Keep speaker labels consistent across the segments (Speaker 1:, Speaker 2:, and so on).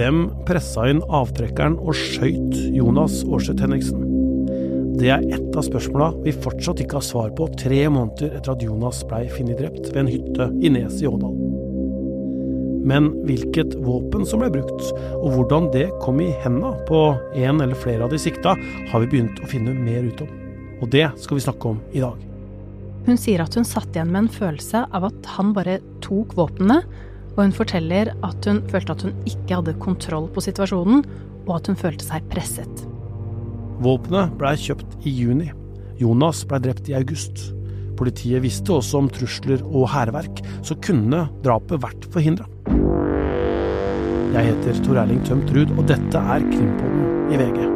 Speaker 1: Hvem pressa inn avtrekkeren og skøyt Jonas Aarseth Henriksen? Det er ett av spørsmåla vi fortsatt ikke har svar på tre måneder etter at Jonas blei funnet drept ved en hytte i Nes i Ådal. Men hvilket våpen som ble brukt, og hvordan det kom i henda på en eller flere av de sikta, har vi begynt å finne mer ut om. Og det skal vi snakke om i dag.
Speaker 2: Hun sier at hun satt igjen med en følelse av at han bare tok våpnene, og hun forteller at hun følte at hun ikke hadde kontroll på situasjonen, og at hun følte seg presset.
Speaker 1: Våpenet blei kjøpt i juni. Jonas blei drept i august. Politiet visste også om trusler og hærverk, så kunne drapet vært forhindra. Jeg heter Tor Erling Tømt Ruud, og dette er Krimpodden i VG.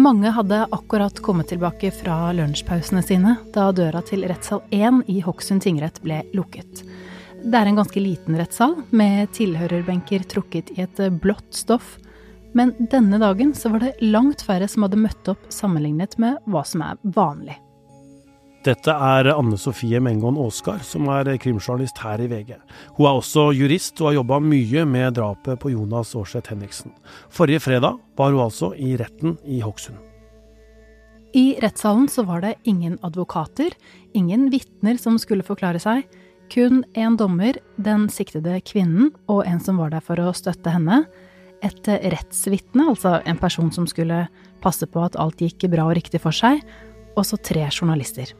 Speaker 2: Mange hadde akkurat kommet tilbake fra lunsjpausene sine da døra til rettssal 1 i Hokksund tingrett ble lukket. Det er en ganske liten rettssal, med tilhørerbenker trukket i et blått stoff. Men denne dagen så var det langt færre som hadde møtt opp sammenlignet med hva som er vanlig.
Speaker 1: Dette er Anne Sofie Mengon Aasgard, som er krimjournalist her i VG. Hun er også jurist og har jobba mye med drapet på Jonas Aarseth Henriksen. Forrige fredag var hun altså i retten i Hokksund.
Speaker 2: I rettssalen så var det ingen advokater, ingen vitner som skulle forklare seg. Kun en dommer, den siktede kvinnen og en som var der for å støtte henne. Et rettsvitne, altså en person som skulle passe på at alt gikk bra og riktig for seg. Og så tre journalister.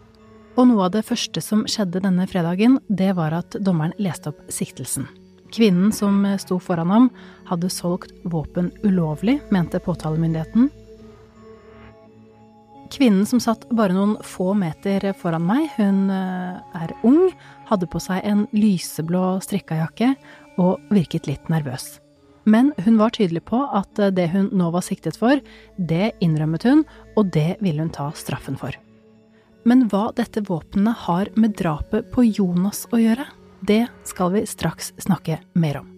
Speaker 2: Og noe av det første som skjedde denne fredagen, det var at dommeren leste opp siktelsen. Kvinnen som sto foran ham, hadde solgt våpen ulovlig, mente påtalemyndigheten. Kvinnen som satt bare noen få meter foran meg, hun er ung, hadde på seg en lyseblå strikkajakke og virket litt nervøs. Men hun var tydelig på at det hun nå var siktet for, det innrømmet hun, og det ville hun ta straffen for. Men hva dette våpenet har med drapet på Jonas å gjøre, det skal vi straks snakke mer om.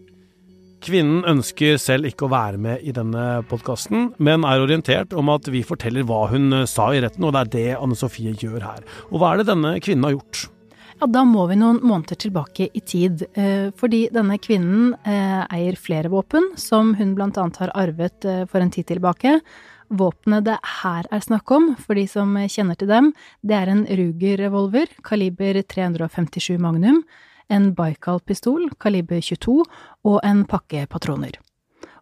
Speaker 1: Kvinnen ønsker selv ikke å være med i denne podkasten, men er orientert om at vi forteller hva hun sa i retten, og det er det Anne Sofie gjør her. Og hva er det denne kvinnen har gjort?
Speaker 2: Ja, da må vi noen måneder tilbake i tid, fordi denne kvinnen eier flere våpen, som hun annet har arvet for en tid tilbake. Våpenet det her er snakk om, for de som kjenner til dem, det er en Ruger-revolver, kaliber 357 Magnum, en Baikal-pistol, kaliber 22, og en pakke patroner.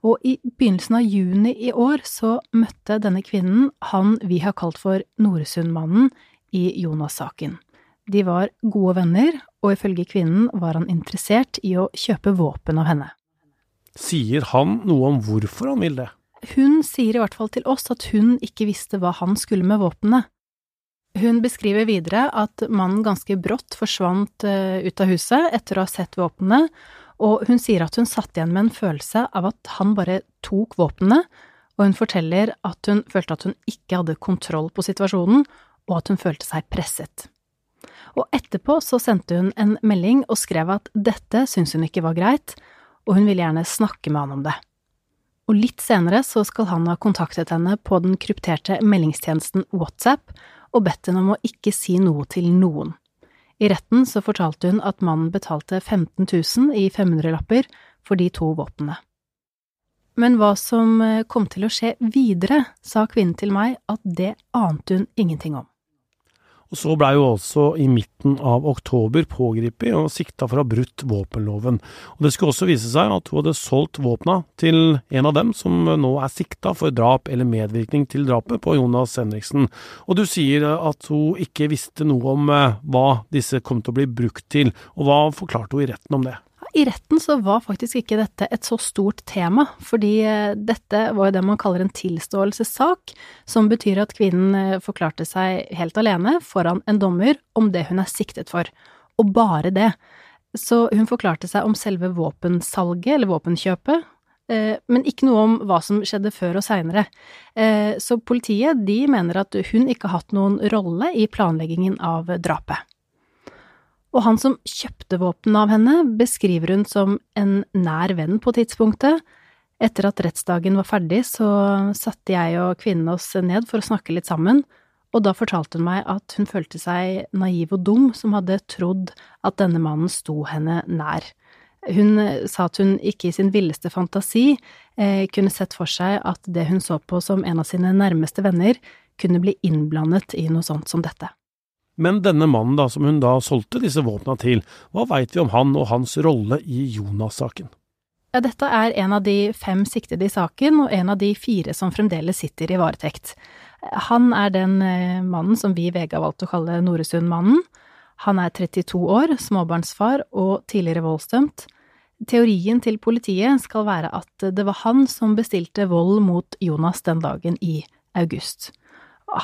Speaker 2: Og i begynnelsen av juni i år så møtte denne kvinnen han vi har kalt for Noresundmannen i Jonas-saken. De var gode venner, og ifølge kvinnen var han interessert i å kjøpe våpen av henne.
Speaker 1: Sier han noe om hvorfor han vil det?
Speaker 2: Hun sier i hvert fall til oss at hun ikke visste hva han skulle med våpnene. Hun beskriver videre at mannen ganske brått forsvant ut av huset etter å ha sett våpnene, og hun sier at hun satt igjen med en følelse av at han bare tok våpnene, og hun forteller at hun følte at hun ikke hadde kontroll på situasjonen, og at hun følte seg presset. Og etterpå så sendte hun en melding og skrev at dette syntes hun ikke var greit, og hun ville gjerne snakke med han om det. Og litt senere så skal han ha kontaktet henne på den krypterte meldingstjenesten WhatsApp og bedt henne om å ikke si noe til noen. I retten så fortalte hun at mannen betalte 15 000 i 500-lapper for de to våpnene. Men hva som kom til å skje videre, sa kvinnen til meg at det ante hun ingenting om.
Speaker 1: Og så blei hun altså i midten av oktober pågrepet og sikta for å ha brutt våpenloven. Og det skulle også vise seg at hun hadde solgt våpna til en av dem som nå er sikta for drap eller medvirkning til drapet på Jonas Henriksen. Og du sier at hun ikke visste noe om hva disse kom til å bli brukt til, og hva forklarte hun i retten om det?
Speaker 2: I retten så var faktisk ikke dette et så stort tema, fordi dette var jo det man kaller en tilståelsessak, som betyr at kvinnen forklarte seg helt alene foran en dommer om det hun er siktet for, og bare det. Så hun forklarte seg om selve våpensalget eller våpenkjøpet, men ikke noe om hva som skjedde før og seinere. Så politiet, de mener at hun ikke har hatt noen rolle i planleggingen av drapet. Og han som kjøpte våpenet av henne, beskriver hun som en nær venn på tidspunktet. Etter at rettsdagen var ferdig, så satte jeg og kvinnen oss ned for å snakke litt sammen, og da fortalte hun meg at hun følte seg naiv og dum som hadde trodd at denne mannen sto henne nær. Hun sa at hun ikke i sin villeste fantasi eh, kunne sett for seg at det hun så på som en av sine nærmeste venner, kunne bli innblandet i noe sånt som dette.
Speaker 1: Men denne mannen da, som hun da solgte disse våpna til, hva veit vi om han og hans rolle i Jonas-saken?
Speaker 2: Ja, dette er en av de fem siktede i saken, og en av de fire som fremdeles sitter i varetekt. Han er den eh, mannen som vi i VG har valgt å kalle Noresund-mannen. Han er 32 år, småbarnsfar og tidligere voldsdømt. Teorien til politiet skal være at det var han som bestilte vold mot Jonas den dagen i august.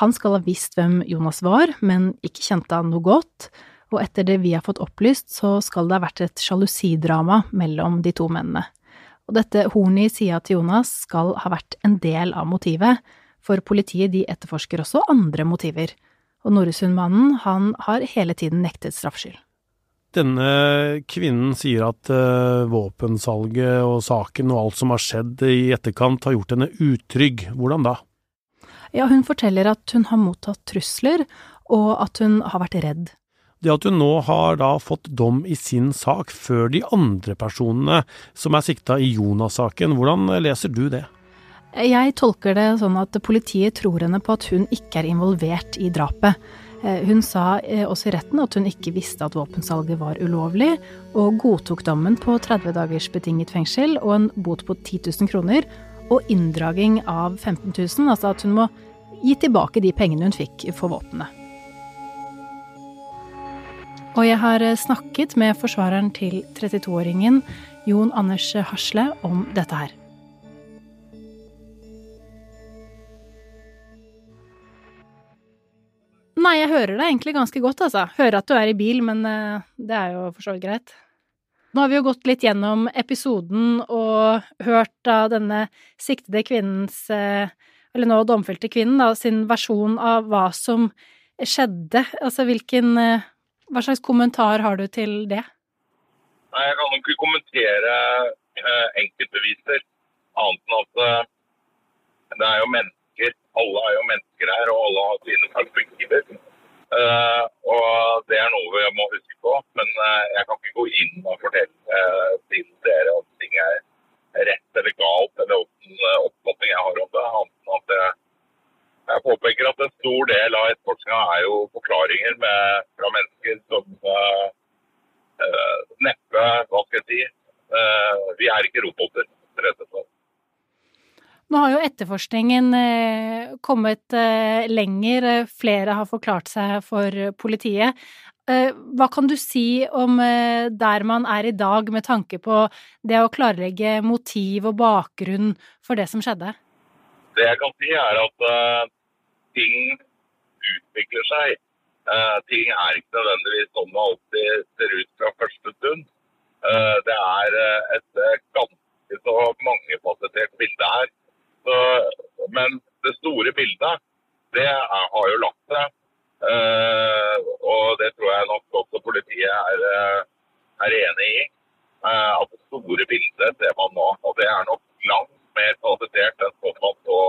Speaker 2: Han skal ha visst hvem Jonas var, men ikke kjente han noe godt, og etter det vi har fått opplyst, så skal det ha vært et sjalusidrama mellom de to mennene. Og dette hornet i sida til Jonas skal ha vært en del av motivet, for politiet de etterforsker også andre motiver, og Noresund-mannen han har hele tiden nektet straffskyld.
Speaker 1: Denne kvinnen sier at uh, våpensalget og saken og alt som har skjedd i etterkant har gjort henne utrygg. Hvordan da?
Speaker 2: Ja, hun forteller at hun har mottatt trusler, og at hun har vært redd.
Speaker 1: Det at hun nå har da fått dom i sin sak før de andre personene som er sikta i Jonas-saken, hvordan leser du det?
Speaker 2: Jeg tolker det sånn at politiet tror henne på at hun ikke er involvert i drapet. Eh, hun sa eh, også i retten at hun ikke visste at våpensalget var ulovlig, og godtok dommen på 30 dagers betinget fengsel og en bot på 10 000 kroner, og inndraging av 15 000, altså at hun må gi tilbake de pengene hun fikk for våpenet. Og jeg har eh, snakket med forsvareren til 32-åringen, Jon Anders Hasle, om dette her. Nei, jeg hører deg egentlig ganske godt, altså. Hører at du er i bil, men uh, det er jo for så vidt greit. Nå har vi jo gått litt gjennom episoden og hørt av denne siktede kvinnens, uh, eller nå domfelte kvinnen, da, sin versjon av hva som skjedde. Altså hvilken uh, Hva slags kommentar har du til det?
Speaker 3: Nei, Jeg kan ikke kommentere enkeltbeviser, annet enn at det er jo mennesker alle er jo mennesker her, og alle har sine perspektiver. Uh, og det er noe vi må huske på. Men uh, jeg kan ikke gå inn og fortelle uh, til dere om ting er rett eller galt, eller hvilken oppfatning jeg har om det. At jeg, jeg påpeker at en stor del av etterforskninga er jo forklaringer med, fra mennesker som neppe Hva skal jeg si? vi er ikke roboter, rett og slett.
Speaker 2: Nå har jo etterforskningen eh, kommet eh, lenger, flere har forklart seg for politiet. Eh, hva kan du si om der man er i dag med tanke på det å klarlegge motiv og bakgrunn for det som skjedde?
Speaker 3: Det jeg kan si er at ting utvikler seg. ting er ikke nødvendigvis sånn det alltid ser ut fra første stund. det er et ganske så mangefasettert bilde her. Så, men det store bildet, det er, har jo lagt seg. Uh, og det tror jeg nok også politiet er, eh, er enig i. Uh, at det store bildet ser man nå. Og det er nok langt mer kvalifisert enn sånn man så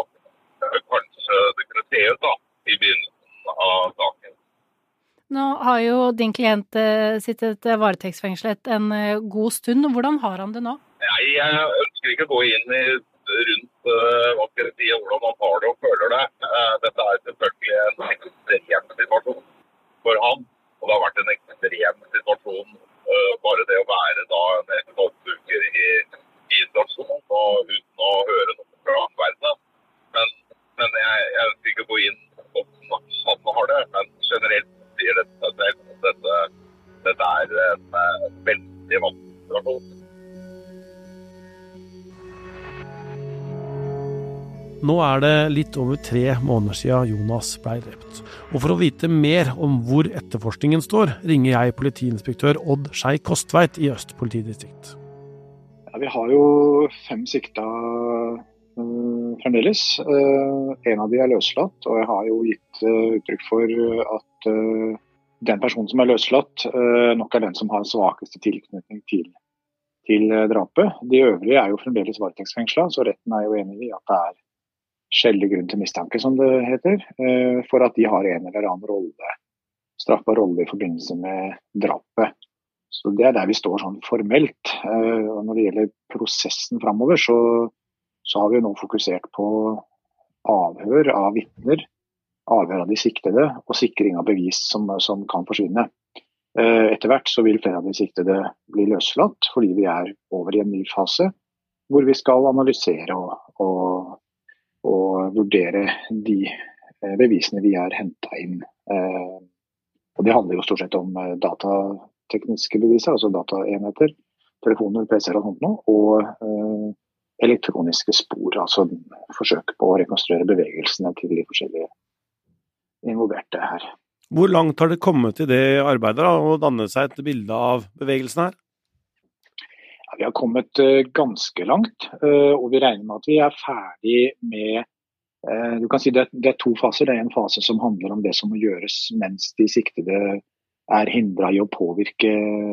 Speaker 3: kanskje det kunne se ut da, i begynnelsen av saken.
Speaker 2: Nå har jo din klient sittet varetektsfengslet en god stund. Hvordan har han det nå?
Speaker 3: Jeg ønsker ikke å gå inn i rundt hva skal jeg si, hvordan man har det og føler det. Uh, dette er selvfølgelig en ekstrem situasjon for han. Og det har vært en ekstrem situasjon uh, bare det å være da en tolv uker i, i isolasjon og uten å høre noe fra verden. Men, men jeg, jeg ønsker ikke gå inn på hvordan han har det. Men generelt sier det seg selv dette, dette er en veldig vanskelig situasjon.
Speaker 1: Nå er det litt over tre måneder siden Jonas ble drept. Og for å vite mer om hvor etterforskningen står, ringer jeg politiinspektør Odd Skei Kostveit i Øst politidistrikt.
Speaker 4: Ja, vi har jo fem sikta øh, fremdeles. Uh, en av de er løslatt, og jeg har jo gitt uh, uttrykk for at den personen som er løslatt, uh, nok er den som har svakeste tilknytning til, til uh, drapet. De øvrige er jo fremdeles varetektsfengsla, så retten er jo enig i at det er skjellig grunn til mistanke, som det heter, uh, for at de har en eller annen rolle, straffbar rolle i forbindelse med drapet. Så Det er der vi står sånn formelt. Og Når det gjelder prosessen framover, så, så har vi nå fokusert på avhør av vitner avhør av de siktede og sikring av bevis som, som kan forsvinne. Eh, etter hvert så vil flere av de siktede bli løslatt, fordi vi er over i en ny fase hvor vi skal analysere og, og, og vurdere de eh, bevisene vi har henta inn. Eh, og Det handler jo stort sett om datatekniske beviser, altså dataenheter, telefoner, PC-er og sånt noe, og elektroniske spor. Altså forsøk på å rekonstruere bevegelsene til de forskjellige involverte her.
Speaker 1: Hvor langt har det kommet i det arbeidet, da, å danne seg et bilde av bevegelsen her?
Speaker 4: Ja, vi har kommet uh, ganske langt, uh, og vi regner med at vi er ferdig med uh, du kan si det, det, er to faser. Det er en fase som handler om det som må gjøres mens de siktede er hindra i å påvirke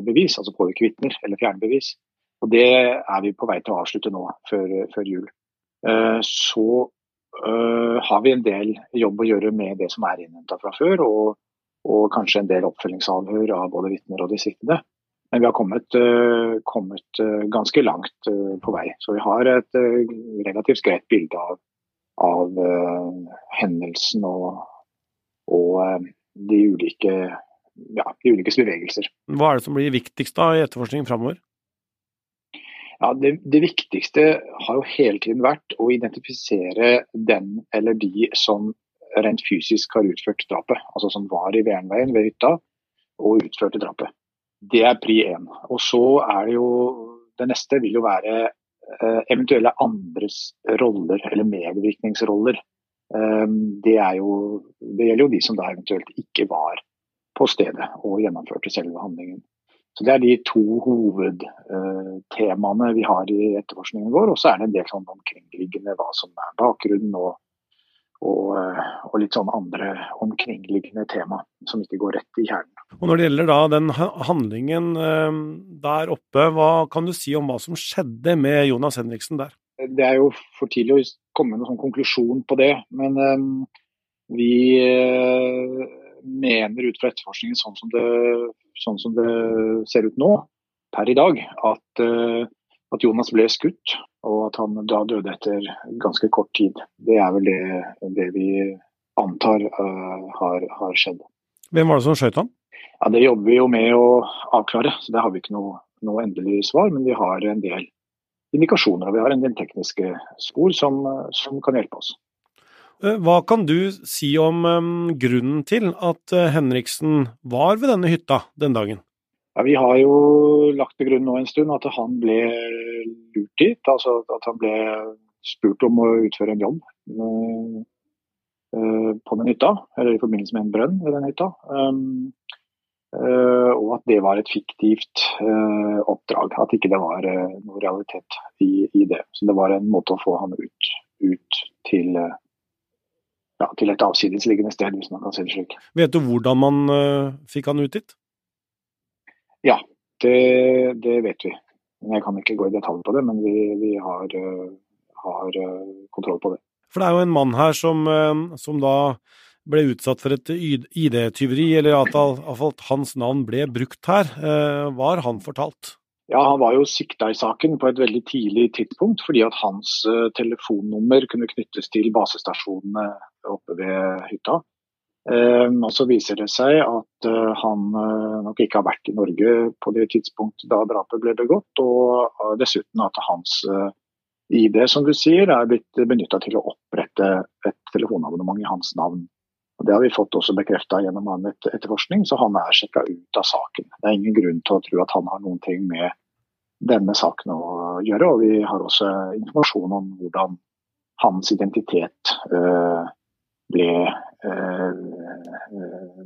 Speaker 4: bevis, altså påvirke vitner eller fjerne bevis. Og Det er vi på vei til å avslutte nå, før, før jul. Så uh, har vi en del jobb å gjøre med det som er innhenta fra før, og, og, kanskje en del oppfølgingsavhør av både vitner og de siktede. Men vi har kommet, uh, kommet uh, ganske langt på vei. Så vi har et relativt greit bilde av, av hendelsen og, og de, ulike, ja, de ulikes bevegelser.
Speaker 1: Hva er det som blir viktigst da i etterforskningen framover?
Speaker 4: Ja, det, det, viktigste har jo hele tiden vært å identifisere den eller de som rent fysisk har utført drapet. Altså som var i Vernveien ved hytta og utførte drapet. Det er pri én. Og så er det jo Det neste vil jo være eh, eventuelle andres roller, eller medvirkningsroller. Eh, det, jo, det gjelder jo de som da eventuelt ikke var på stedet og gjennomførte selve handlingen. Så Det er de to hovedtemaene vi har i etterforskningen vår. Og så er det en del sånn omkringliggende hva som er bakgrunnen og, og, eh, og, litt sånn andre omkringliggende tema som ikke går rett i kjernen.
Speaker 1: Og Når det gjelder da den handlingen eh, der oppe, hva kan du si om hva som skjedde med Jonas Henriksen der?
Speaker 4: Det er jo for tidlig å komme med noen sånn konklusjon på det. Men um, vi uh, mener ut fra etterforskningen sånn som, det, sånn som det ser ut nå, per i dag, at, at, Jonas ble skutt, og at han da døde etter ganske kort tid. Det er vel det, det vi antar har, har, skjedd.
Speaker 1: Hvem var det som skjøt han?
Speaker 4: Ja, Det jobber vi jo med å avklare, så det har vi ikke noe, noe endelig svar. Men vi har en del indikasjoner og vi har en del tekniske spor som, som kan hjelpe oss.
Speaker 1: Eh, hva kan du si om um, grunnen til at uh, Henriksen var ved denne hytta den dagen?
Speaker 4: Ja, vi har jo lagt til grunn nå en stund at han ble lurt dit. Altså at han ble spurt om å utføre en jobb uh, på den hytta, eller i forbindelse med en brønn ved den hytta. Um, og at det var et fiktivt oppdrag. At ikke det var noe realitet i, i, det. Så det var en måte å få han ut, ut til ja, til et avsidesliggende sted, hvis man kan si det slik.
Speaker 1: Vet du hvordan man fikk han ut dit?
Speaker 4: Ja, det, det, vet vi. Jeg kan ikke gå i detalj på det, men vi, vi har, har kontroll på det.
Speaker 1: For det er jo en mann her som, som da ble utsatt for et ID-tyveri, eller at, iallfall hans navn ble brukt her. Hva har han fortalt?
Speaker 4: Ja, Han var jo sikta i saken på et veldig tidlig tidspunkt, fordi at hans uh, telefonnummer kunne knyttes til basestasjonene oppe ved hytta. Uh, og Så viser det seg at han nok ikke har vært i Norge på det tidspunktet da drapet ble begått, og dessuten at hans ID som du sier, er blitt benytta til å opprette et telefonabonnement i hans navn. Og Det har vi fått også bekrefta gjennom annen etterforskning, så han er sjekka ut av saken. Det er ingen grunn til å tro at han har noen ting med denne saken å gjøre. Og vi har også informasjon om hvordan hans identitet øh, ble, øh,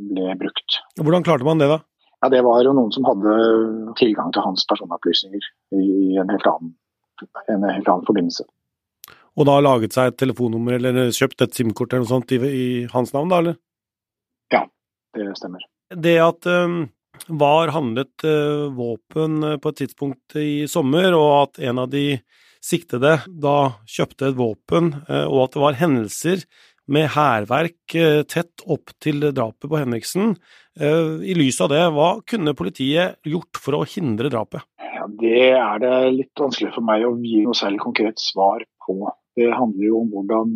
Speaker 4: ble brukt.
Speaker 1: Hvordan klarte man det, da?
Speaker 4: Ja, Det var jo noen som hadde tilgang til hans personopplysninger i en helt annen, en helt annen forbindelse
Speaker 1: og da laget seg et telefonnummer eller kjøpt et SIM-kort eller noe sånt i, i, hans navn, da, eller?
Speaker 4: Ja, det stemmer.
Speaker 1: Det at um, VAR handlet uh, våpen på et tidspunkt i sommer, og at en av de siktede da kjøpte et våpen, uh, og at det var hendelser med hærverk uh, tett opp til drapet på Henriksen. I lys av det, hva kunne politiet gjort for å hindre drapet?
Speaker 4: Ja, det er det litt vanskelig for meg å gi noe særlig konkret svar på. Det handler jo om hvordan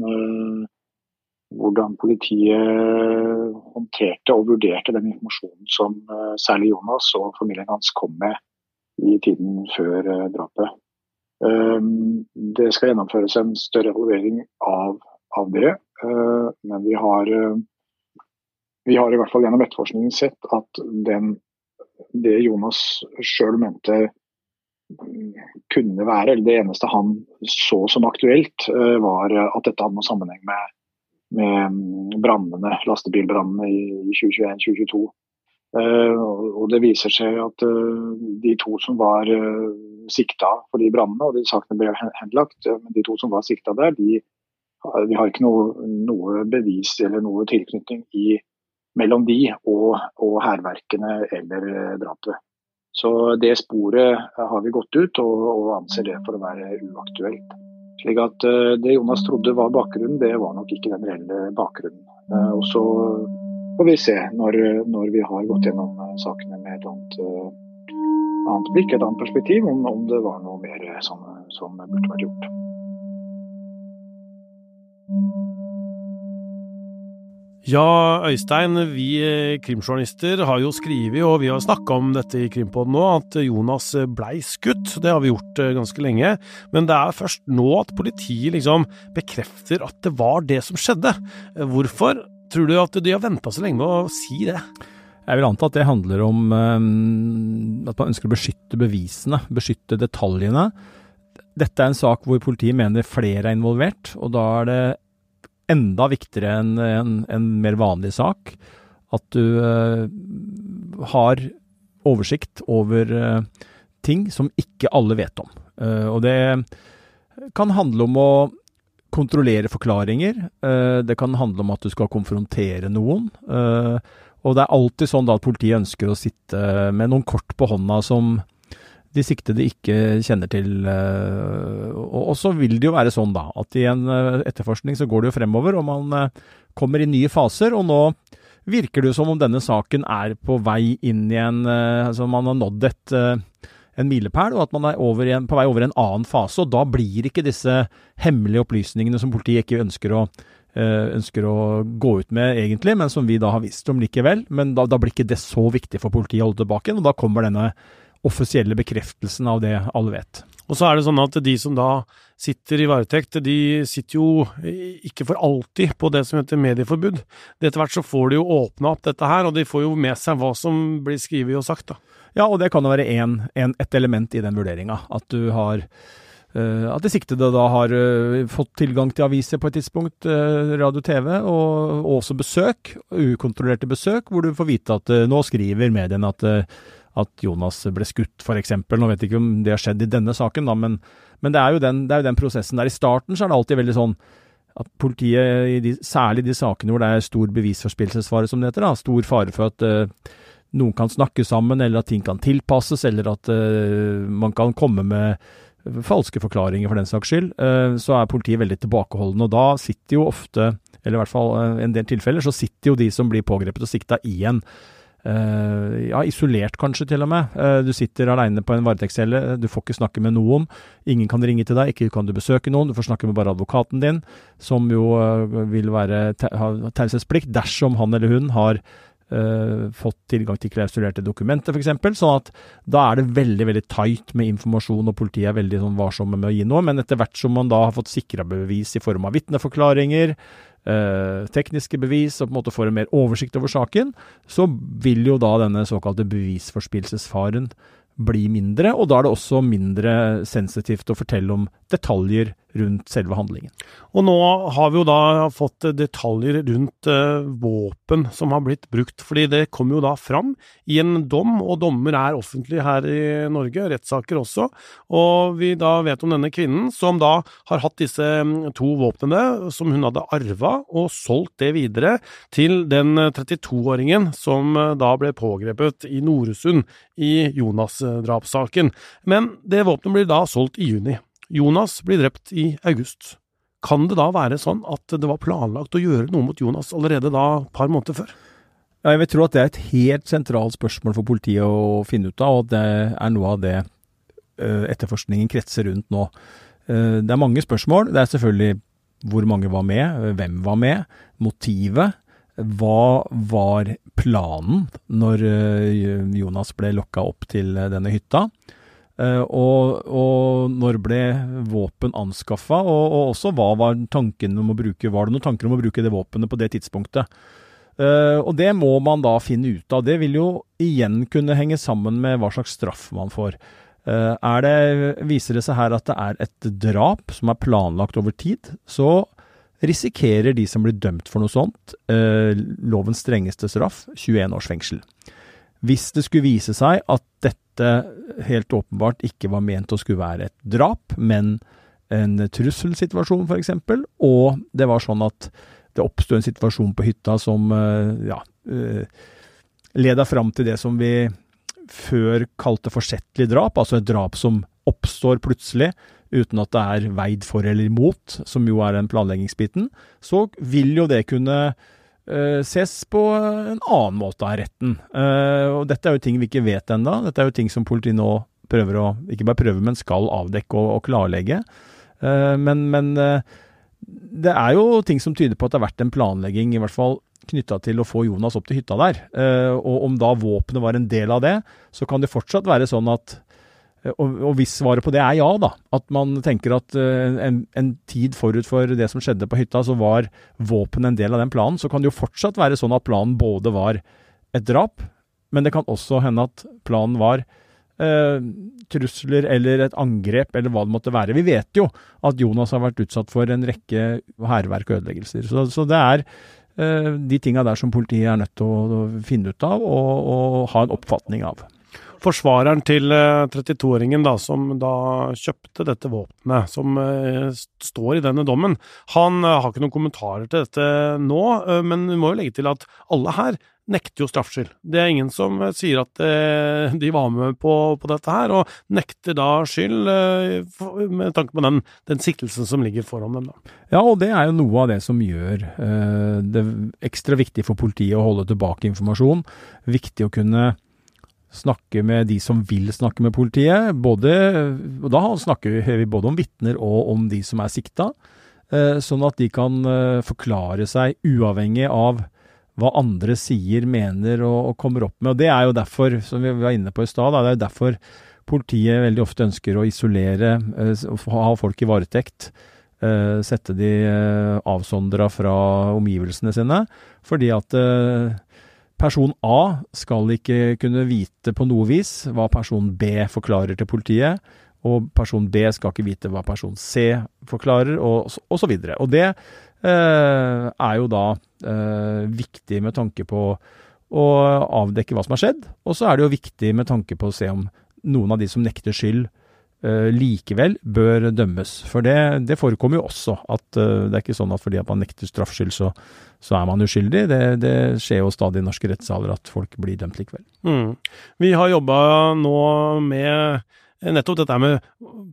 Speaker 4: hvordan politiet håndterte og vurderte den informasjonen som eh, særlig Jonas og familien hans kom med i tiden før eh, drapet. Det skal gjennomføres en større evaluering av, av det, eh, men vi har, vi har i hvert fall gjennom etterforskningen sett at den, det Jonas sjøl mente kunne være, eller det eneste han så som aktuelt, var at dette hadde noen sammenheng med med mm, brannene, lastebilbrannene i 2021-2022. Uh, og Det viser seg at de to som var sikta for de brannene, og de sakene ble henlagt, men de to som var sikta der, de, de har ikke noe, noe, bevis eller noe tilknytning i, mellom de og, og hærverkene eller drapet. Så det sporet har vi gått ut, og, og anser det for å være uaktuelt. Slik at eh, Det Jonas trodde var bakgrunnen, det var nok ikke den reelle bakgrunnen. Eh, og Så får vi se, når, når vi har gått gjennom eh, sakene med et annet, annet blikk, et annet perspektiv, om, om det var noe mer som, som burde vært gjort.
Speaker 1: Ja, Øystein, vi eh, krimjournalister har jo skrevet, og vi har snakka om dette i Krimpodden nå, at Jonas blei skutt. Det har vi gjort eh, ganske lenge. Men det er først nå at politiet liksom bekrefter at det var det som skjedde. Hvorfor tror du at de har venta så lenge med å si det?
Speaker 5: Jeg vil anta at det handler om um, at man ønsker å beskytte bevisene, beskytte detaljene. Dette er en sak hvor politiet mener flere er involvert, og da er det enda viktigere enn en, en, mer vanlig sak. At du uh, har oversikt over uh, ting som ikke alle vet om. Uh, og det kan handle om å kontrollere forklaringer. det kan handle om at du skal konfrontere noen. og det er alltid sånn da at politiet ønsker å sitte med noen kort på hånda som de siktede ikke kjenner til. Eh, og så vil det jo være sånn da, at i en eh, etterforskning så går det jo fremover, og man eh, kommer i nye faser. Og nå virker det jo som om denne saken er på vei inn i en Altså man har nådd et, en milepæl, og at man er en, på vei over i en annen fase. Og da blir ikke disse hemmelige opplysningene som politiet ikke ønsker å ønsker å gå ut med, egentlig, men som vi da har visst om likevel. Men da, da blir ikke det så viktig for politiet å holde tilbake, og da kommer denne offisielle bekreftelsen av det alle vet.
Speaker 1: Og så er det sånn at de som da sitter i varetekt, de sitter jo ikke for alltid på det som heter medieforbud. Etter hvert så får de jo åpna opp dette her, og de får jo med seg hva som blir skrevet og sagt, da.
Speaker 5: Ja, og det kan jo være en, en, et element i den vurderinga. At du har uh, at de siktede da har uh, fått tilgang til aviser på et tidspunkt, uh, radio, TV, og, og, også besøk, ukontrollerte besøk, hvor du får vite at nå skriver mediene at at Jonas ble skutt, f.eks. Nå vet jeg ikke om det har skjedd i denne saken, da, men, men det, er den, det, er jo den, prosessen der. I starten så er det alltid veldig sånn at politiet, de, særlig i de sakene hvor det er stor bevisforspillelsesfare, som det heter, da, stor fare for at uh, noen kan snakke sammen, eller at ting kan tilpasses, eller at uh, man kan komme med falske forklaringer for den saks skyld, uh, så er politiet veldig tilbakeholdne. Og da sitter jo ofte, eller i hvert fall en del tilfeller, så sitter jo de som blir pågrepet og sikta igjen. Uh, ja, isolert kanskje til og med. Uh, du sitter aleine på en varetektscelle, du får ikke snakke med noen. Ingen kan ringe til deg, ikke kan du besøke noen. Du får snakke med bare advokaten din, som jo uh, vil være ha taushetsplikt dersom han eller hun har fått tilgang til klausulerte dokumenter, f.eks. Sånn at da er det veldig veldig tight med informasjon, og politiet er veldig sånn varsomme med å gi noe. Men etter hvert som man da har fått sikra bevis i form av vitneforklaringer, eh, tekniske bevis og på en måte får en mer oversikt over saken, så vil jo da denne såkalte bevisforspillelsesfaren bli mindre, og da er det også mindre sensitivt å fortelle om detaljer rundt selve handlingen.
Speaker 1: Og nå har vi jo da fått detaljer rundt eh, våpen som har blitt brukt, fordi det kom jo da fram i en dom, og dommer er offentlig her i Norge, rettssaker også. Og vi da vet om denne kvinnen som da har hatt disse mm, to våpnene som hun hadde arva, og solgt det videre til den 32-åringen som uh, da ble pågrepet i Noresund i Jonas-drapssaken. Men det våpenet blir da solgt i juni. Jonas blir drept i august. Kan det da være sånn at det var planlagt å gjøre noe mot Jonas allerede da et par måneder før?
Speaker 5: Ja, jeg vil tro at det er et helt sentralt spørsmål for politiet å finne ut av, og det er noe av det uh, etterforskningen kretser rundt nå. Uh, det er mange spørsmål. Det er selvfølgelig hvor mange var med, hvem var med, motivet. Hva var planen når uh, Jonas ble lokka opp til denne hytta? Uh, og, og, når ble våpen anskaffa, og, og, også hva var tanken om å bruke Var det noen tanker om å bruke det våpenet på det tidspunktet? Uh, og det må man da finne ut av. Det vil jo igjen kunne henge sammen med hva slags straff man får. Uh, det, viser det seg her at det er et drap som er planlagt over tid, så risikerer de som blir dømt for noe sånt, lovens strengeste straff, 21 års fengsel. Hvis det skulle vise seg at dette helt åpenbart ikke var ment å skulle være et drap, men en trusselsituasjon f.eks., og det var sånn at det oppsto en situasjon på hytta som eh, ja, eh, leda fram til det som vi før kalte forsettlig drap, altså et drap som oppstår plutselig uten at det er veid for eller imot, som jo er den planleggingsbiten, så vil jo det kunne ses på en annen måte av retten. Uh, og dette er jo ting vi ikke vet ennå. Dette er jo ting som politiet nå prøver å, ikke bare prøver, men skal avdekke og, og klarlegge. Uh, men, men det er jo ting som tyder på at det har vært en planlegging, i hvert fall knytta til å få Jonas opp til hytta der. og om da våpenet var en del av det, så kan det fortsatt være sånn at Eh, og, og, hvis svaret på det er ja, da, at man tenker at uh, en, en, tid forut for det som skjedde på hytta, så var våpen en del av den planen, så kan det jo fortsatt være sånn at planen både var et drap, men det kan også hende at planen var uh, trusler eller et angrep eller hva det måtte være. Vi vet jo at Jonas har vært utsatt for en rekke hærverk og ødeleggelser. Så, så det er uh, de tinga der som politiet er nødt til å, å finne ut av og, og ha en oppfatning av.
Speaker 1: Forsvareren til 32-åringen da, som da kjøpte dette våpenet, som uh, står i denne dommen, han uh, har ikke noen kommentarer til dette nå, men vi må jo legge til at alle her nekter jo straffskyld. Det er ingen som sier at de var med på, på, dette her, og nekter da skyld med tanke på den, den, siktelsen som ligger foran dem. Da.
Speaker 5: Ja, og det er jo noe av det som gjør det ekstra viktig for politiet å holde tilbake informasjon. Viktig å kunne snakke med de som vil snakke med politiet. Både, og da snakker vi både om vitner og om de som er sikta, eh, sånn at de kan eh, forklare seg uavhengig av hva andre sier, mener og, og, kommer opp med. Og Det er jo derfor, som vi var inne på i stad, det er jo derfor politiet veldig ofte ønsker å isolere, eh, ha folk i varetekt. Sette de avsondra fra omgivelsene sine. Fordi at Person A skal ikke kunne vite på noe vis hva person B forklarer til politiet, og person B skal ikke vite hva person C forklarer, og, og så videre. Og det eh, er jo da eh, viktig med tanke på å avdekke hva som har skjedd, og så er det jo viktig med tanke på å se om noen av de som nekter skyld, eh, likevel bør dømmes. For det, det, forekommer jo også at uh, det er ikke sånn at fordi at man nekter straffskyld, så, så er man uskyldig. Det, det, skjer jo stadig i norske rettssaler at folk blir dømt likevel.
Speaker 1: Mm. Vi har jobba nå med nettopp dette med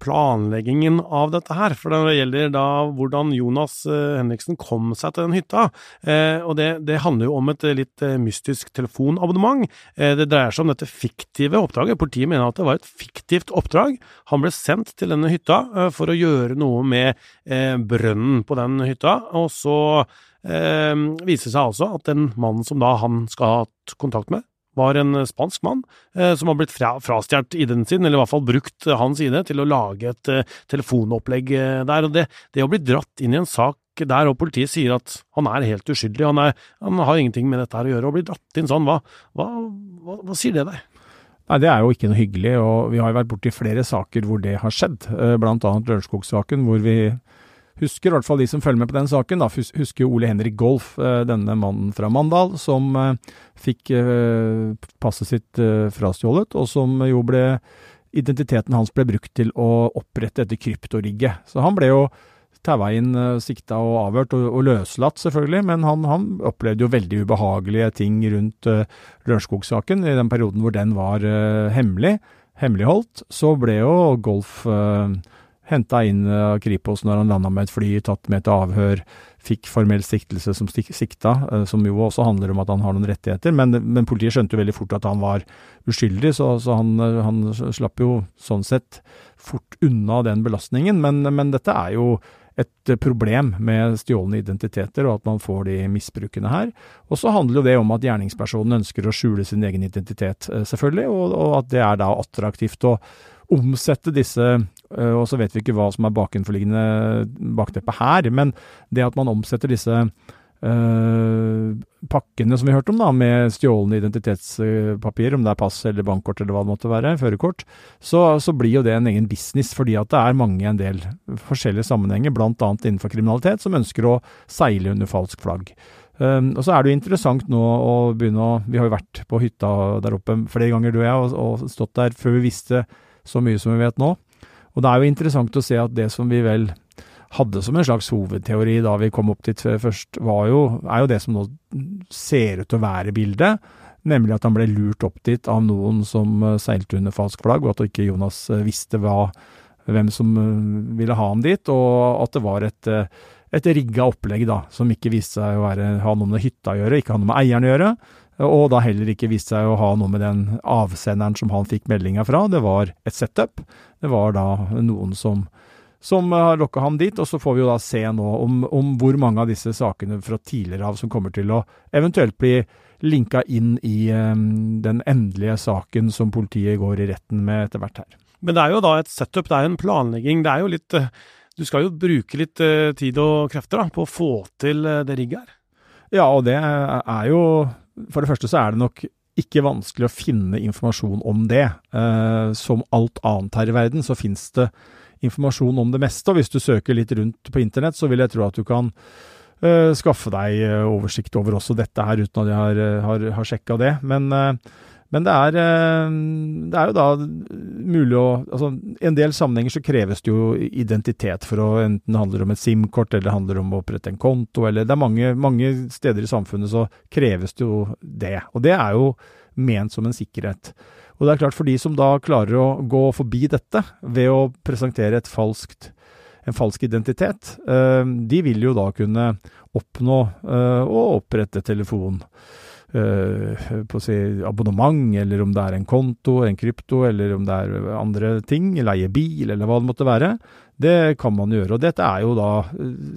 Speaker 1: planleggingen av dette her. For det gjelder da hvordan Jonas eh, Henriksen kom seg til den hytta. Eh, og det, det, handler jo om et litt eh, mystisk telefonabonnement. Det dreier seg om dette fiktive oppdraget. Politiet mener at det var et fiktivt oppdrag. Han ble sendt til denne hytta for å gjøre noe med brønnen på den hytta. Og så viser seg altså at den mannen som da han skal ha hatt kontakt med, var en spansk mann eh, som har blitt fra, frastjålet ID-en sin, eller i hvert fall brukt hans ID til å lage et eh, telefonopplegg eh, der. og det, det, å bli dratt inn i en sak der, og politiet sier at han er helt uskyldig, han, er, han har ingenting med dette her å gjøre, og bli dratt inn sånn, hva, hva, hva, hva sier det deg?
Speaker 5: Nei, Det er jo ikke noe hyggelig, og vi har jo vært borti flere saker hvor det har skjedd. Eh, annet Lørenskog-saken, hvor vi husker, i hvert fall de som følger med på den saken, da, husker Ole Henrik Golf, eh, denne mannen fra Mandal, som eh, fikk passet sitt frastjålet, og som jo ble Identiteten hans ble brukt til å opprette dette kryptorigget. Så han ble jo taua inn, eh, sikta og avhørt, og, og, løslatt selvfølgelig, men han, han, opplevde jo veldig ubehagelige ting rundt uh, Lørenskog-saken. I den perioden hvor den var uh, hemmelig, hemmeligholdt, så ble jo Golf uh, henta inn av uh, Kripos når han landa med et fly, tatt med til avhør, fikk formell siktelse som sikta, uh, som jo også handler om at han har noen rettigheter. Men, men politiet skjønte jo veldig fort at han var uskyldig, så, så han, han, slapp jo sånn sett fort unna den belastningen. Men, men dette er jo et problem med stjålne identiteter, og at man får de misbrukene her. Og så handler jo det om at gjerningspersonen ønsker å skjule sin egen identitet, eh, selvfølgelig, og, og at det er da attraktivt å omsette disse eh, og så vet vi ikke hva som er bakenforliggende bakteppet her, men det at man omsetter disse Uh, pakkene som vi hørte om, da, med stjålne identitetspapir, om det er pass eller bankkort eller hva det måtte være, førerkort, så, så, blir jo det en egen business, fordi at det er mange en del forskjellige sammenhenger, bl.a. innenfor kriminalitet, som ønsker å seile under falsk flagg. Um, og så er det jo interessant nå å begynne å Vi har jo vært på hytta der oppe flere ganger, du og jeg, og, og stått der før vi visste så mye som vi vet nå. Og det er jo interessant å se at det som vi vel hadde som en slags hovedteori da vi kom opp dit først, jo, er jo det som nå ser ut til å være bildet. Nemlig at han ble lurt opp dit av noen som eh, seilte under falsk flagg, og at ikke Jonas eh, visste hva, hvem som eh, ville ha ham dit, og at det var et, et rigga opplegg da, som ikke viste seg å være, ha noe med hytta å gjøre, ikke ha noe med eieren å gjøre. Og da heller ikke viste seg å ha noe med den avsenderen som han fikk meldinga fra. Det var et setup. Det var da noen som som har lokka ham dit. Og så får vi jo da se nå om, om, hvor mange av disse sakene fra tidligere av som kommer til å eventuelt bli linka inn i um, den endelige saken som politiet går i retten med etter hvert her.
Speaker 1: Men det er jo da et setup, det er jo en planlegging. Det er jo litt eh, Du skal jo bruke litt tid og krefter da, på å få til det rigget her.
Speaker 5: Ja, og det er jo For det første så er det nok ikke vanskelig å finne informasjon om det. Eh, som alt annet her i verden, så finnes det informasjon om det meste. Og hvis du søker litt rundt på internett, så vil jeg tro at du kan eh, skaffe deg uh, oversikt over også dette her, uten at jeg har, uh, har, har sjekka det. Men, men det, er, det, er, jo da mulig å altså, en del sammenhenger så kreves det jo identitet for å enten det om et SIM-kort eller det handler om å opprette en konto, eller det er mange, mange steder i samfunnet så kreves det jo det. Og det er jo ment som en sikkerhet. Og det er klart, for de som da klarer å gå forbi dette ved å presentere falskt, en falsk identitet, eh, de vil jo da kunne oppnå eh, å opprette telefon. Uh, på å si abonnement, eller om det er en konto, en krypto, eller om det er andre ting, leie bil, eller hva det måtte være. Det kan man gjøre. Og dette er jo da,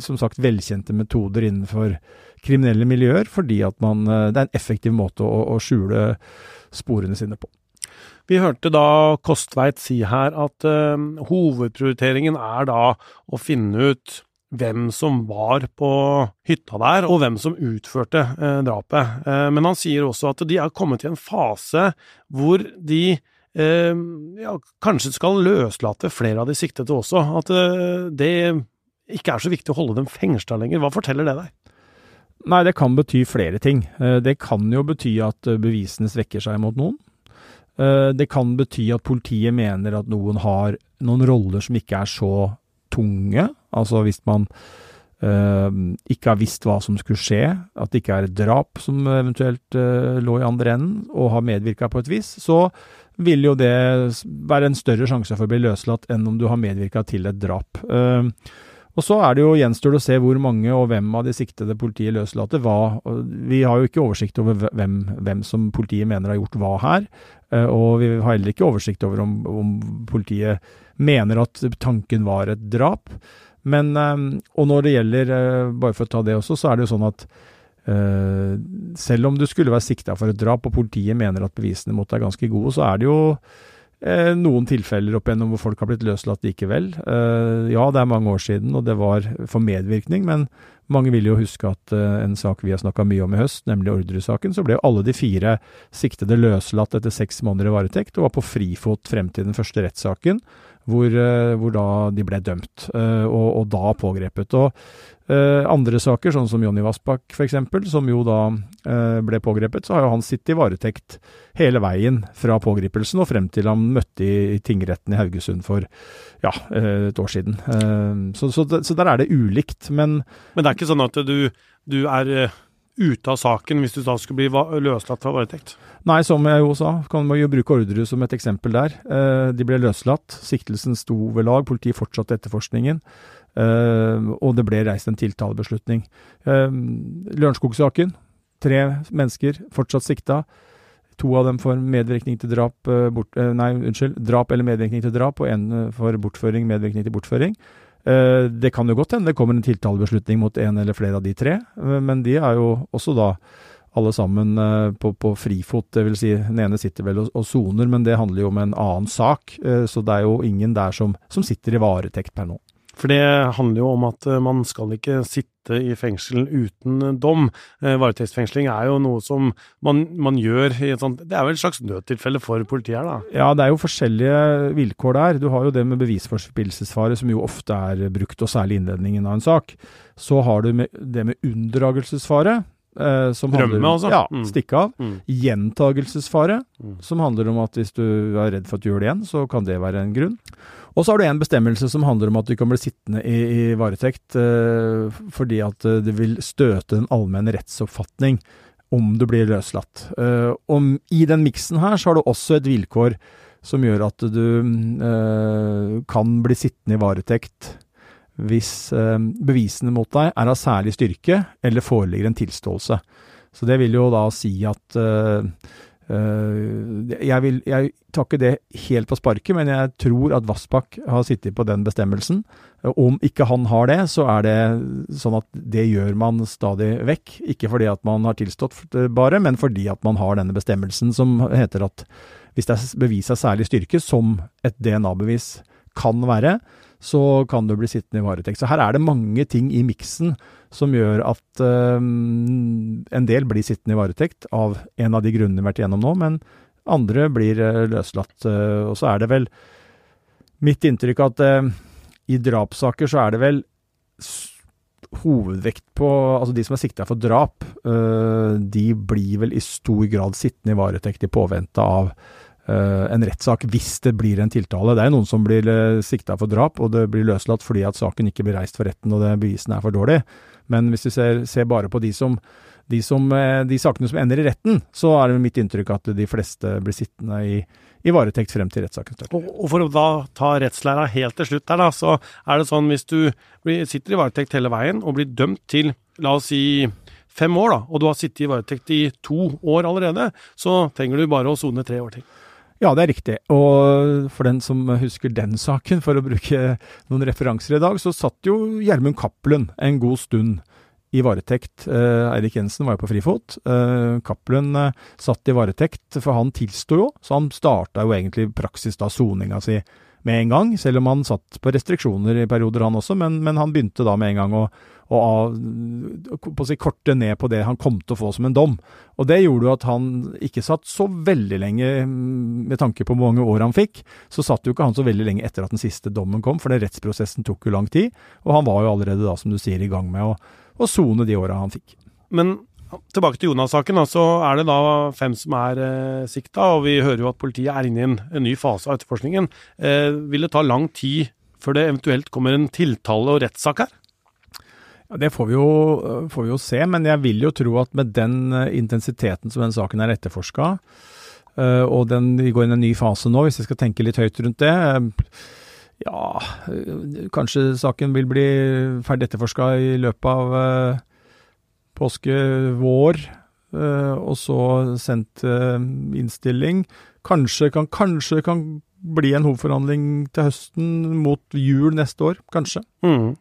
Speaker 5: som sagt, velkjente metoder innenfor kriminelle miljøer, fordi at man, det er en effektiv måte å, å skjule sporene sine på.
Speaker 1: Vi hørte da Kostveit si her at uh, hovedprioriteringen er da å finne ut hvem som var på hytta der, og hvem som utførte eh, drapet. Eh, men han sier også at de er kommet i en fase hvor de ja, kanskje skal løslate flere av de siktede også. At det ikke er så viktig å holde dem fengsla lenger. Hva forteller det deg?
Speaker 5: Nei, det kan bety flere ting. Det kan jo bety at bevisene svekker seg mot noen. Eh, det kan bety at politiet mener at noen har noen roller som ikke er så tunge. Altså hvis man uh, ikke har visst hva som skulle skje, at det ikke er et drap som eventuelt uh, lå i andre enden, og har medvirka på et vis, så vil jo det være en større sjanse for å bli løslatt enn om du har medvirka til et drap. Uh, og så er det jo gjenstår det å se hvor mange og hvem av de siktede politiet løslater hva. Vi har jo ikke oversikt over hvem, hvem, som politiet mener har gjort hva her. Og vi har heller ikke oversikt over om, om politiet mener at tanken var et drap. Men, eh, og når det gjelder, eh, bare for å ta det også, så er det jo sånn at Uh, selv om du skulle være sikta for et drap, og politiet mener at bevisene mot deg er ganske gode, så er det jo eh, noen tilfeller opp igjennom hvor folk har blitt løslatt likevel. Eh, ja, det er mange år siden, og det var for medvirkning, men mange vil jo huske at en sak vi har snakka mye om i høst, nemlig Orderud-saken, så ble alle de fire siktede løslatt etter seks måneder i varetekt og var på frifot frem til den første rettssaken, hvor, uh, hvor da de ble dømt, uh, og, og, da pågrepet. Og Eh, andre saker, sånn som Jonny Vassbakk f.eks., som jo da eh, ble pågrepet, så har jo han sittet i varetekt hele veien fra pågripelsen og frem til han møtte i, tingretten i Haugesund for ja, eh, et år siden. Eh, så, så, så, der er det ulikt, men
Speaker 1: Men det er ikke sånn at du, du er eh, ute av saken hvis du da skulle bli løslatt fra varetekt?
Speaker 5: Nei, som jeg jo sa, kan man jo bruke Orderud som et eksempel der. Eh, de ble løslatt, siktelsen sto ved lag, politiet fortsatte etterforskningen. Uh, og det ble reist en tiltalebeslutning. Uh, Lørenskog-saken. Tre mennesker fortsatt sikta. To av dem for medvirkning til drap, bort, nei, unnskyld, drap eller medvirkning til drap, og én for bortføring, medvirkning til bortføring. Det kan jo godt hende det kommer en tiltalebeslutning mot en eller flere av de tre, men de er jo også da alle sammen på, på frifot. Vil si, den ene sitter vel og soner, men det handler jo om en annen sak. så det er jo ingen der som, som sitter i varetekt per nå.
Speaker 1: For det handler jo om at eh, man skal ikke sitte i fengsel uten dom. Eh, varetektsfengsling er jo noe som man, man gjør i et sånt Det er jo et slags nødtilfelle for politiet her, da?
Speaker 5: Ja, det er jo forskjellige vilkår der. Du har jo det med bevisforspillelsesfare, som jo ofte er brukt, og særlig innledningen av en sak. Så har du det med unndragelsesfare. Eh, som
Speaker 1: Rømme,
Speaker 5: handler,
Speaker 1: altså?
Speaker 5: Ja,
Speaker 1: mm.
Speaker 5: stikke av.
Speaker 1: Mm.
Speaker 5: Gjentagelsesfare,
Speaker 1: mm.
Speaker 5: som handler om at hvis du er redd for at du gjør det igjen, så kan det være en grunn. Og så har du en bestemmelse som handler om at du kan bli sittende i, i varetekt eh, fordi at eh, det vil støte den allmenne rettsoppfatning om du blir løslatt. Eh, og i den miksen her så har du også et vilkår som gjør at du eh, kan bli sittende i varetekt hvis eh, bevisene mot deg er av særlig styrke eller foreligger en tilståelse. Så det vil jo da si at Eh, jeg, vil, jeg tar ikke det helt på sparket, men jeg tror at Vassbakk har sittet på den bestemmelsen. Om ikke han har det, så er det sånn at det gjør man stadig vekk. Ikke fordi at man har tilstått bare, men fordi at man har denne bestemmelsen som heter at hvis det er bevis av særlig styrke, som et DNA-bevis kan være, så kan du bli sittende i varetekt. Så her er det mange ting i miksen som gjør at um, en del blir sittende i varetekt av en av de grunnene vi har vært igjennom nå, men andre blir uh, løslatt. Uh, og så er det vel mitt inntrykk at uh, i drapssaker så er det vel hovedvekt på Altså de som er sikta for drap, de blir vel i stor grad sittende i varetekt i påvente av en rettssak hvis det blir en tiltale. Det er noen som blir uh, sikta for drap, og det blir løslatt fordi at saken ikke blir reist for retten og det bevisene er for dårlig. Men hvis vi ser, ser bare på de, som, de, som, uh, de, sakene som ender i retten, så er det mitt inntrykk at de fleste blir sittende i, i varetekt frem til rettssaken starter.
Speaker 1: Og, for å da ta rettslæra helt til slutt der, da, så er det sånn hvis du sitter i varetekt hele veien og blir dømt til, la oss si fem år, da, og du har sittet i varetekt i to år allerede, så trenger du bare å sone tre år til.
Speaker 5: Ja, det er riktig. Og for den som husker den saken, for å bruke noen referanser i dag, så satt jo Gjermund Cappelen en god stund i varetekt. Eh, Eirik Jensen var jo på frifot. Eh, Cappelen eh, satt i varetekt, for han tilsto jo, så han starta jo egentlig praksis da soninga si med en gang, selv om han satt på restriksjoner i perioder han også, men, men han begynte da med en gang å å, å si, korte ned på det han kom til å få som en dom. Og det gjorde jo at han ikke satt så veldig lenge, mm, med tanke på hvor mange år han fikk, så satt jo ikke han så veldig lenge etter at den siste dommen kom, for den rettsprosessen tok jo lang tid. Og han var jo allerede da, som du sier, i gang med å sone de åra han fikk.
Speaker 1: Men tilbake til Jonas-saken, så er det da fem som er eh, sikta, og vi hører jo at politiet er inne i en, en ny fase av etterforskningen. Eh, vil det ta lang tid før det eventuelt kommer en tiltale og rettssak her?
Speaker 5: Det får vi, jo, får vi, jo, se, men jeg vil jo tro at med den eh, intensiteten som den saken er etterforska, eh, og den, vi går inn i en ny fase nå, hvis jeg skal tenke litt høyt rundt det eh, Ja, kanskje saken vil bli ferdig etterforska i løpet av påske, vår, og så sendt innstilling. Kanskje kan, kanskje kan bli en hovedforhandling til høsten, mot jul neste år, kanskje.
Speaker 1: Mm.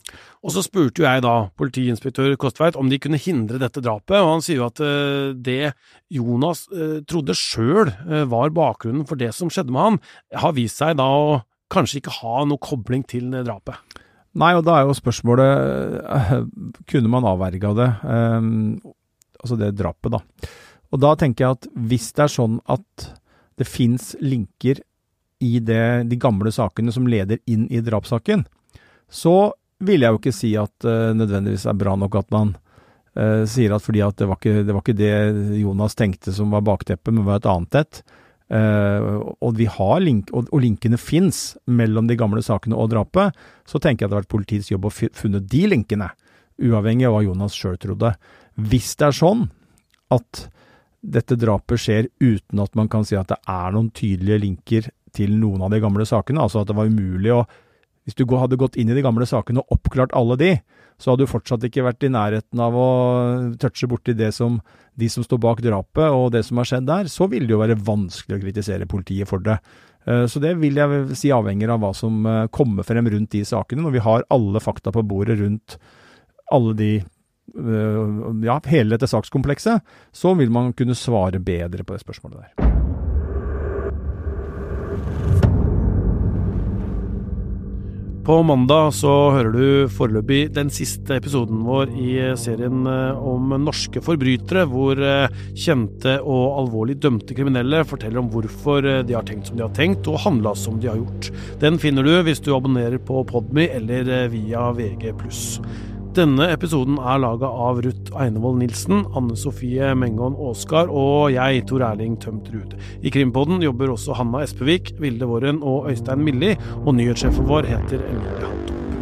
Speaker 1: Og så spurte jo jeg da politiinspektør Kostveit om de kunne hindre dette drapet, og han sier jo at uh, det Jonas trodde sjøl var bakgrunnen for det som skjedde med han, har vist seg da å kanskje ikke ha noe kobling til drapet.
Speaker 5: Nei, og da er jo spørsmålet Kunne man avverga det? Um, altså det drapet, da. Og da tenker jeg at hvis det er sånn at det fins linker i det, de gamle sakene som leder inn i drapssaken, så vil jeg jo ikke si at det uh, nødvendigvis er bra nok at man uh, sier at fordi at det var, ikke, det var ikke det Jonas tenkte som var bakteppet, men var et annet et. Uh, og, vi har link, og, og linkene fins mellom de gamle sakene og drapet, så tenker jeg at det har vært politiets jobb å funne de linkene, uavhengig av hva Jonas sjøl trodde. Hvis det er sånn at dette drapet skjer uten at man kan si at det er noen tydelige linker til noen av de gamle sakene. Altså at det var umulig å Hvis du hadde gått inn i de gamle sakene og oppklart alle de, så hadde du fortsatt ikke vært i nærheten av å touche borti det som de som står bak drapet og det som har skjedd der. Så ville det jo være vanskelig å kritisere politiet for det. Eh, så det vil jeg si avhenger av hva som eh, kommer frem rundt de sakene, når vi har alle fakta på bordet rundt alle de Eh, ja, hele dette sakskomplekset, så vil man kunne svare bedre på det spørsmålet der.
Speaker 1: På mandag så hører du foreløpig den siste episoden vår i serien eh, om norske forbrytere, hvor eh, kjente og alvorlig dømte kriminelle forteller om hvorfor de har tenkt som de har tenkt, og handla som de har gjort. Den finner du hvis du abonnerer på Podmy eller via VG+. Denne episoden er laga av Ruth Einevold Nilsen, Anne Sofie Mengon Aasgard og jeg, Tor Erling Tømt Ruud. I Krimpodden jobber også Hanna Espevik, Vilde Våren og Øystein Milli, og nyhetssjefen vår heter Emilie